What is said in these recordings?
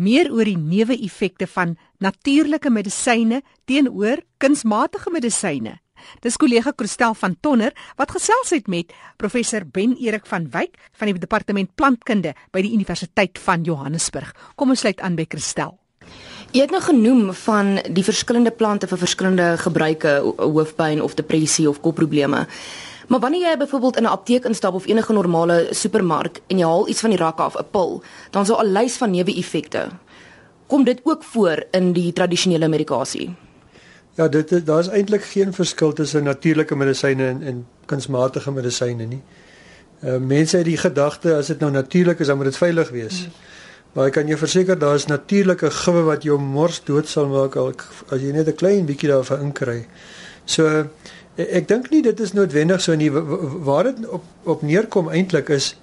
meer oor die neeweffekte van natuurlike medisyne teenoor kunsmatige medisyne. Dis kollega Christel van Tonner wat gesels het met professor Ben Erik van Wyk van die departement plantkunde by die Universiteit van Johannesburg. Kom ons sluit aan by Christel. Jy het nou genoem van die verskillende plante vir verskillende gebruike, hoofpyn of depressie of kopprobleme. Maar wanneer jy byvoorbeeld in 'n apteek instap of enige normale supermark en jy haal iets van die rakke af, 'n pil, dan sou 'n lys van neeweffekte. Kom dit ook voor in die tradisionele medikasie? Ja, dit is eintlik geen verskil tussen natuurlike medisyne en en kunsmatige medisyne nie. Uh mense het die gedagte as dit nou natuurlik is, dan moet dit veilig wees. Hmm. Maar ek kan jou verseker daar is natuurlike gif wat jou mors dood sal maak al as jy net 'n klein bietjie daarvan inkry. So ek, ek dink nie dit is noodwendig so nie waar dit op op neerkom eintlik is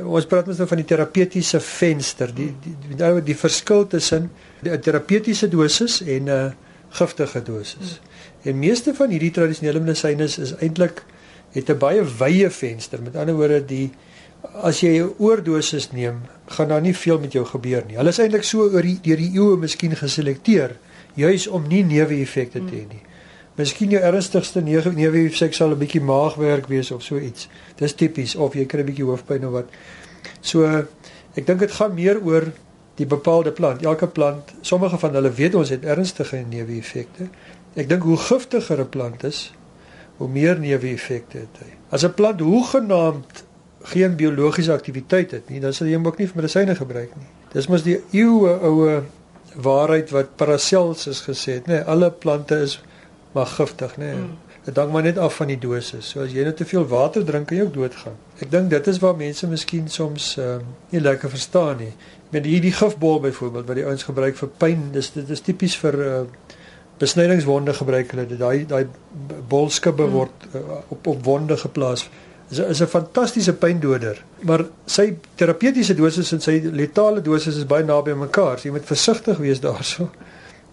ons praat mens nou van die terapeutiese venster, die die die, die, die verskil tussen die terapeutiese dosis en 'n uh, giftige dosis. En meeste van hierdie tradisionele medisyne is, is eintlik het 'n baie wye venster. Met ander woorde, die as jy 'n oordosis neem, gaan daar nie veel met jou gebeur nie. Hulle is eintlik so oor die deur die eeue miskien geselekteer juis om nie neeweffekte te hê nie. Miskien jou ernstigste neeweffek sal 'n bietjie maagwerk wees of so iets. Dis tipies of jy kry 'n bietjie hoofpyn of wat. So ek dink dit gaan meer oor die bepaalde plant. Elke plant, sommige van hulle weet ons het ernstige neeweffekte. Ek dink hoe giftiger 'n plant is, hoe meer neeweffekte het hy. As 'n plant hoegenaamd geen biologiese aktiwiteit het nie, dan sal jy hom ook nie vir medisyne gebruik nie. Dis mos die eeue oue waarheid wat Paracelsus gesê het, nê, nee, alle plante is maar giftig, nê. Nee. Mm. Dit hang maar net af van die dosis. So as jy net te veel water drink, kan jy ook doodgaan. Ek dink dit is waar mense miskien soms ehm uh, nie lekker verstaan nie met hierdie gifbol byvoorbeeld wat die ouens gebruik vir pyn dis dit is tipies vir uh, besnydingswonde gebruik hulle dit daai daai bolskibbe hmm. word uh, op op wonde geplaas is is 'n fantastiese pyndoder maar sy terapeutiese dosis en sy letale dosis is baie naby aan mekaar so jy moet versigtig wees daarso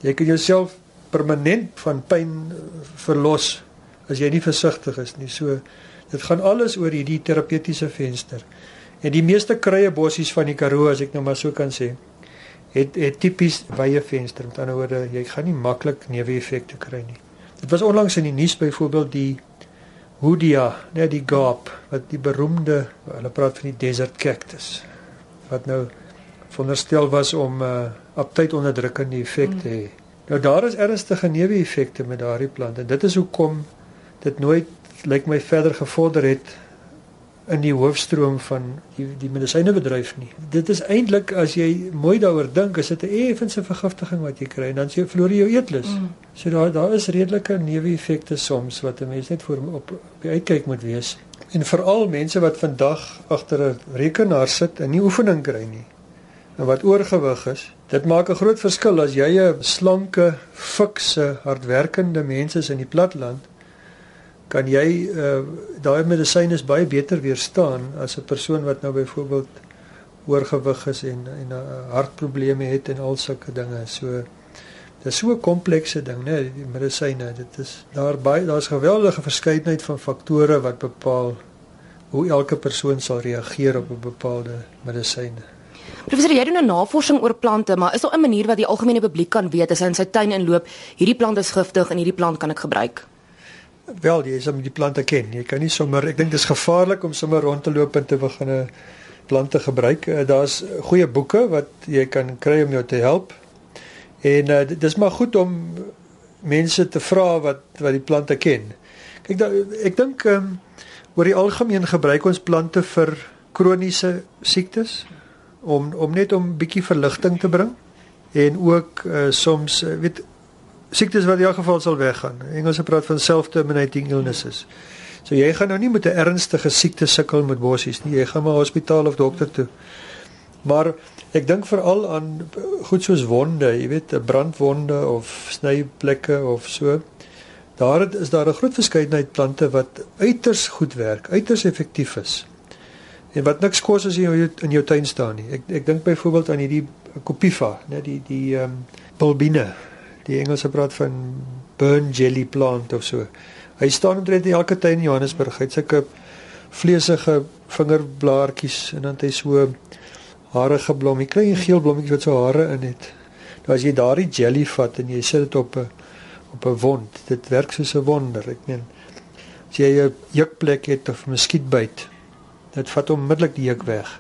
jy kan jouself permanent van pyn uh, verlos as jy nie versigtig is nie so dit gaan alles oor hierdie terapeutiese venster En die meeste krye bossies van die Karoo as ek nou maar so kan sê, het het tipies wye venster. Met ander woorde, jy gaan nie maklik neeweffekte kry nie. Dit was onlangs in die nuus byvoorbeeld die Hoodia, net die gaap wat die beroemde, hulle praat van die desert cactus wat nou veronderstel was om 'n uh, aptyd onderdrukkende effek te hê. Nou daar is ernstige neeweffekte met daardie plant en dit is hoekom dit nooit lyk my verder gevorder het in die hoofstroom van die die medisynebedryf nie. Dit is eintlik as jy mooi daaroor dink, is dit 'n effense vergiftiging wat jy kry en dan jy verloor jy jou eetlus. Mm. So daar daar is redelike neeweffekte soms wat 'n mens net voor op, op die uitkyk moet wees. En veral mense wat vandag agter 'n rekenaar sit en nie oefening kry nie. Wat oorgewig is, dit maak 'n groot verskil as jy 'n slanke, fikse, hardwerkende mens is in die platland kan jy uh, daai medisyne is baie beter weerstaan as 'n persoon wat nou byvoorbeeld oorgewig is en en uh, hartprobleme het en al sulke dinge. So dis so 'n komplekse ding, né, die medisyne. Dit is daar baie daar's geweldige verskeidenheid van faktore wat bepaal hoe elke persoon sal reageer op 'n bepaalde medisyne. Professor, jy doen 'n navorsing oor plante, maar is daar 'n manier wat die algemene publiek kan weet as hy in sy tuin inloop, hierdie plant is giftig en hierdie plant kan ek gebruik? Wel, jy is om die plante ken. Jy kan nie sommer, ek dink dis gevaarlik om sommer rond te loop en te begin plante gebruik. Uh, Daar's goeie boeke wat jy kan kry om jou te help. En uh, dis maar goed om mense te vra wat wat die plante ken. Kyk da, ek dink ehm um, oor die algemeen gebruik ons plante vir kroniese siektes om om net om bietjie verligting te bring en ook uh, soms uh, weet siektes wat in elk geval sal weggaan. Engelse praat van self-terminating illnesses. So jy gaan nou nie met 'n ernstige siekte sukkel met bossies nie. Jy gaan maar hospitaal of dokter toe. Maar ek dink veral aan goed soos wonde, jy weet, brandwonde of snyplekke of so. Daar is daar 'n groot verskeidenheid plante wat uiters goed werk, uiters effektief is. En wat niks kos as jy in jou, in jou tuin staan nie. Ek ek dink byvoorbeeld aan hierdie Copifa, net die die ehm um, bulbine die Engelse praat van burn jelly plant of so. Hy staan omtrent in elke tuin in Johannesburg. Hy't sulke vleesige vingerblaartjies en dan het hy so harige blommetjie, klein geel blommetjies wat so hare in het. Nou as jy daardie jelly vat en jy sit dit op 'n op 'n wond, dit werk soos 'n wonder. Ek meen as jy 'n jukplek het of 'n muskietbyt, dit vat onmiddellik die juk weg.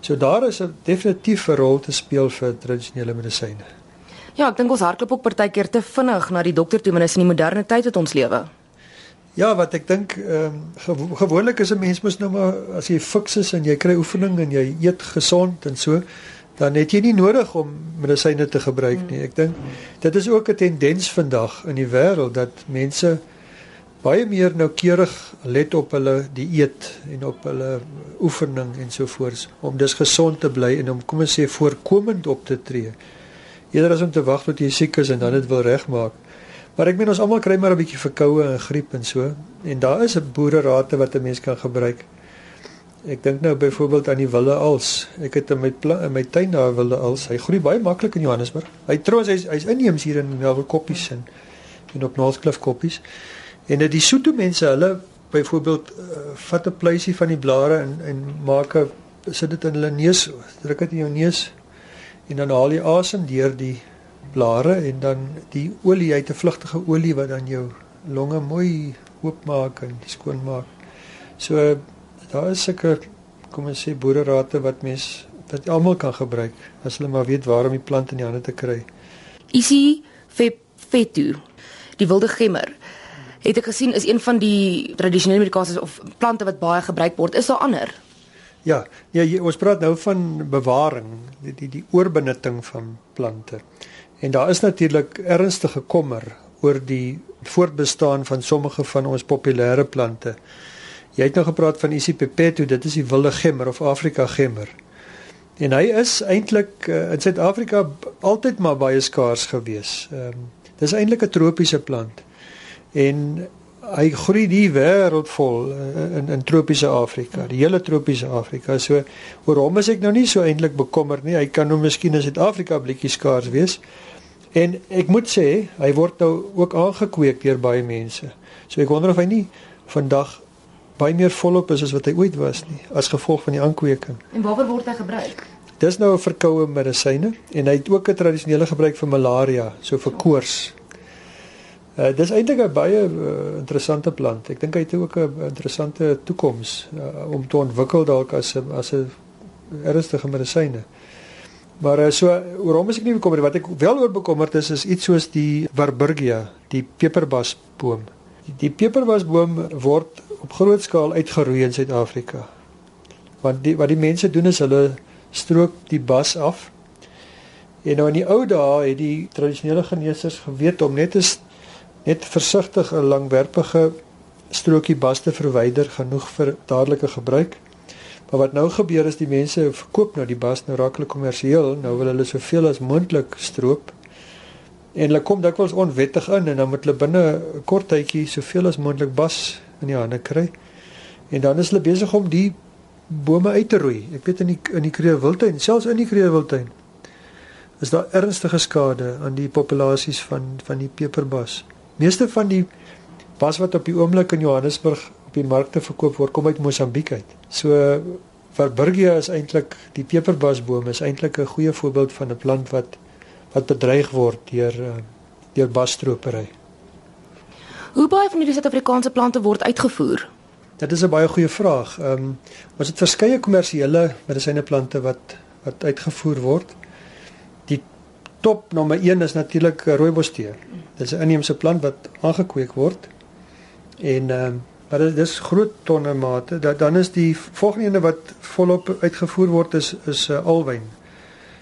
So daar is 'n definitief 'n rol te speel vir tradisionele medisyne. Ja, ek dink ons hardloop ook partykeer te vinnig na die dokter toe, maar dis in die moderne tyd wat ons lewe. Ja, wat ek dink ehm um, gewo gewoonlik is 'n mens mos nou maar as jy fiks is en jy kry oefening en jy eet gesond en so, dan het jy nie nodig om medisyne te gebruik nie. Ek dink dit is ook 'n tendens vandag in die wêreld dat mense baie meer noukeurig let op hulle dieet en op hulle oefening en so voort om dus gesond te bly en om kom ons sê voorkomend op te tree. Eerder as om te wag tot jy siek is en dan dit wil regmaak. Maar ek meen ons almal kry maar 'n bietjie verkoue en griep en so en daar is 'n boererate wat 'n mens kan gebruik. Ek dink nou byvoorbeeld aan die wille als. Ek het in my in my tuin daar wille als. Hy groei baie maklik in Johannesburg. Hy trouens hy's hy's inheems hier in Melville Koppies en en op Northcliff Koppies. En dit die Sotho mense, hulle byvoorbeeld uh, vat 'n pleisie van die blare en en maak 'n sit dit in hulle neus, druk dit in jou neus en dan haal jy asem deur die blare en dan die olie uit 'n vlugtige olie wat dan jou longe mooi oopmaak en skoon maak. So daar is sulke kom ons sê boererate wat mens wat almal kan gebruik as hulle maar weet waar om die plant in die hande te kry. Isi fetu, die wilde gemmer het ek gesien is een van die tradisionele medikasies of plante wat baie gebruik word. Is daar ander? Ja, ja jy, ons praat nou van bewaring, die die, die oorbenutting van plante. En daar is natuurlik ernstige kommer oor die voortbestaan van sommige van ons populêre plante. Jy het nou gepraat van Isipepeto, dit is die wilde gemmer of Afrika gemmer. En hy is eintlik uh, in Suid-Afrika altyd maar baie skaars gewees. Ehm um, dis eintlik 'n tropiese plant en hy groei die wêreld vol eh, in in tropiese Afrika, die hele tropiese Afrika. So oor hom is ek nou nie so eintlik bekommerd nie. Hy kan nou miskien in Suid-Afrika blikkies skaars wees. En ek moet sê, hy word nou ook aangekweek deur baie mense. So ek wonder of hy nie vandag baie meer volop is as wat hy ooit was nie as gevolg van die aankweeking. En waarvoor word hy gebruik? Dis nou 'n verkoue medisyne en hy het ook 'n tradisionele gebruik vir malaria, so vir koors. Uh, dis eintlik 'n baie uh, interessante plant. Ek dink hy het ook 'n interessante toekoms uh, om te ontwikkel dalk as 'n as 'n ernstige medisyne. Maar uh, so oor hom is ek nie bekommerd wat ek wel oor bekommerd is is iets soos die Warburgia, die peperbasboom. Die, die peperbasboom word op groot skaal uitgeroei in Suid-Afrika. Want die wat die mense doen is hulle strook die bas af. En nou in die ou dae het die tradisionele geneesers geweet om net 'n net versigtig 'n langwerpige strokie bas te verwyder genoeg vir dadelike gebruik. Maar wat nou gebeur is die mense verkoop nou die bas nou raak hulle kommersieel, nou wil hulle soveel as moontlik stroop. En hulle kom dikwels onwettig in en dan moet hulle binne 'n kort tydjie soveel as moontlik bas in die hande kry. En dan is hulle besig om die bome uit te roei. Ek weet in die in die Kreeu Wildtuin, selfs in die Kreeu Wildtuin, is daar ernstige skade aan die populasies van van die peperbas. Meeste van die was wat op die oomblik in Johannesburg op die markte verkoop word, kom uit Mosambiek uit. So Verburgia is eintlik die peperbasboom is eintlik 'n goeie voorbeeld van 'n plant wat wat bedreig word deur eh, deur basstropery. Hoe baie van hierdie Suid-Afrikaanse plante word uitgevoer? Dit is 'n baie goeie vraag. Ehm um, ons het verskeie kommersiële medisyne plante wat wat uitgevoer word. Top nommer 1 is natuurlik rooibostee. Dit is 'n inheemse plant wat aangekweek word. En ehm um, maar dit is groot tonne mate. Dat dan is die volgende ene wat volop uitgevoer word is is uh, alwyn.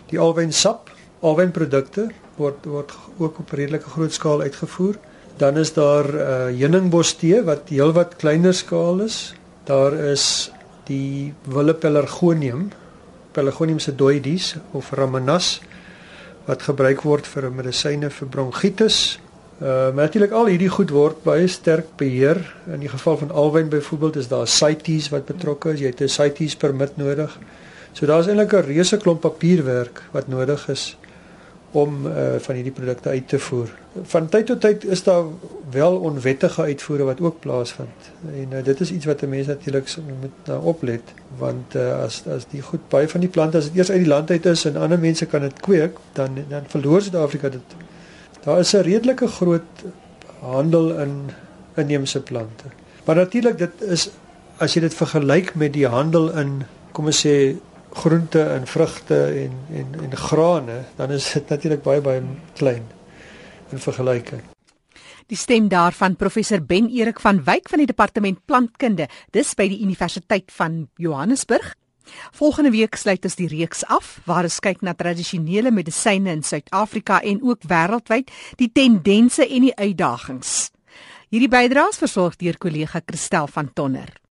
Die alwyn sap, alwyn produkte word word ook op redelike groot skaal uitgevoer. Dan is daar 'n uh, heuningbostee wat heelwat kleiner skaal is. Daar is die wille pelargonium, pelargonium sedoides of ramenas wat gebruik word vir medisyne vir bronkietis, Uh natuurlik al hierdie goed word baie sterk beheer. In die geval van alwyn byvoorbeeld is daar CITES wat betrokke is. Jy het 'n CITES permit nodig. So daar's eintlik 'n reuse klomp papierwerk wat nodig is om uh, van hierdie produkte uit te voer. Van tyd tot tyd is daar wel onwettige uitvoere wat ook plaasvind. En uh, dit is iets wat mense natuurlik moet nou oplet want uh, as as die goed baie van die plante as dit eers uit die land uit is en ander mense kan dit kweek, dan dan verloor Suid-Afrika dit. Daar is 'n redelike groot handel in inheemse plante. Maar natuurlik dit is as jy dit vergelyk met die handel in kom ons sê groente en vrugte en en en grane, dan is dit natuurlik baie baie klein in vergelyking. Die stem daarvan professor Ben Erik van Wyk van die departement plantkunde, dis by die Universiteit van Johannesburg. Volgende week sluit ons die reeks af waar ons kyk na tradisionele medisyne in Suid-Afrika en ook wêreldwyd, die tendense en die uitdagings. Hierdie bydraes versorg deur kollega Christel van Tonner.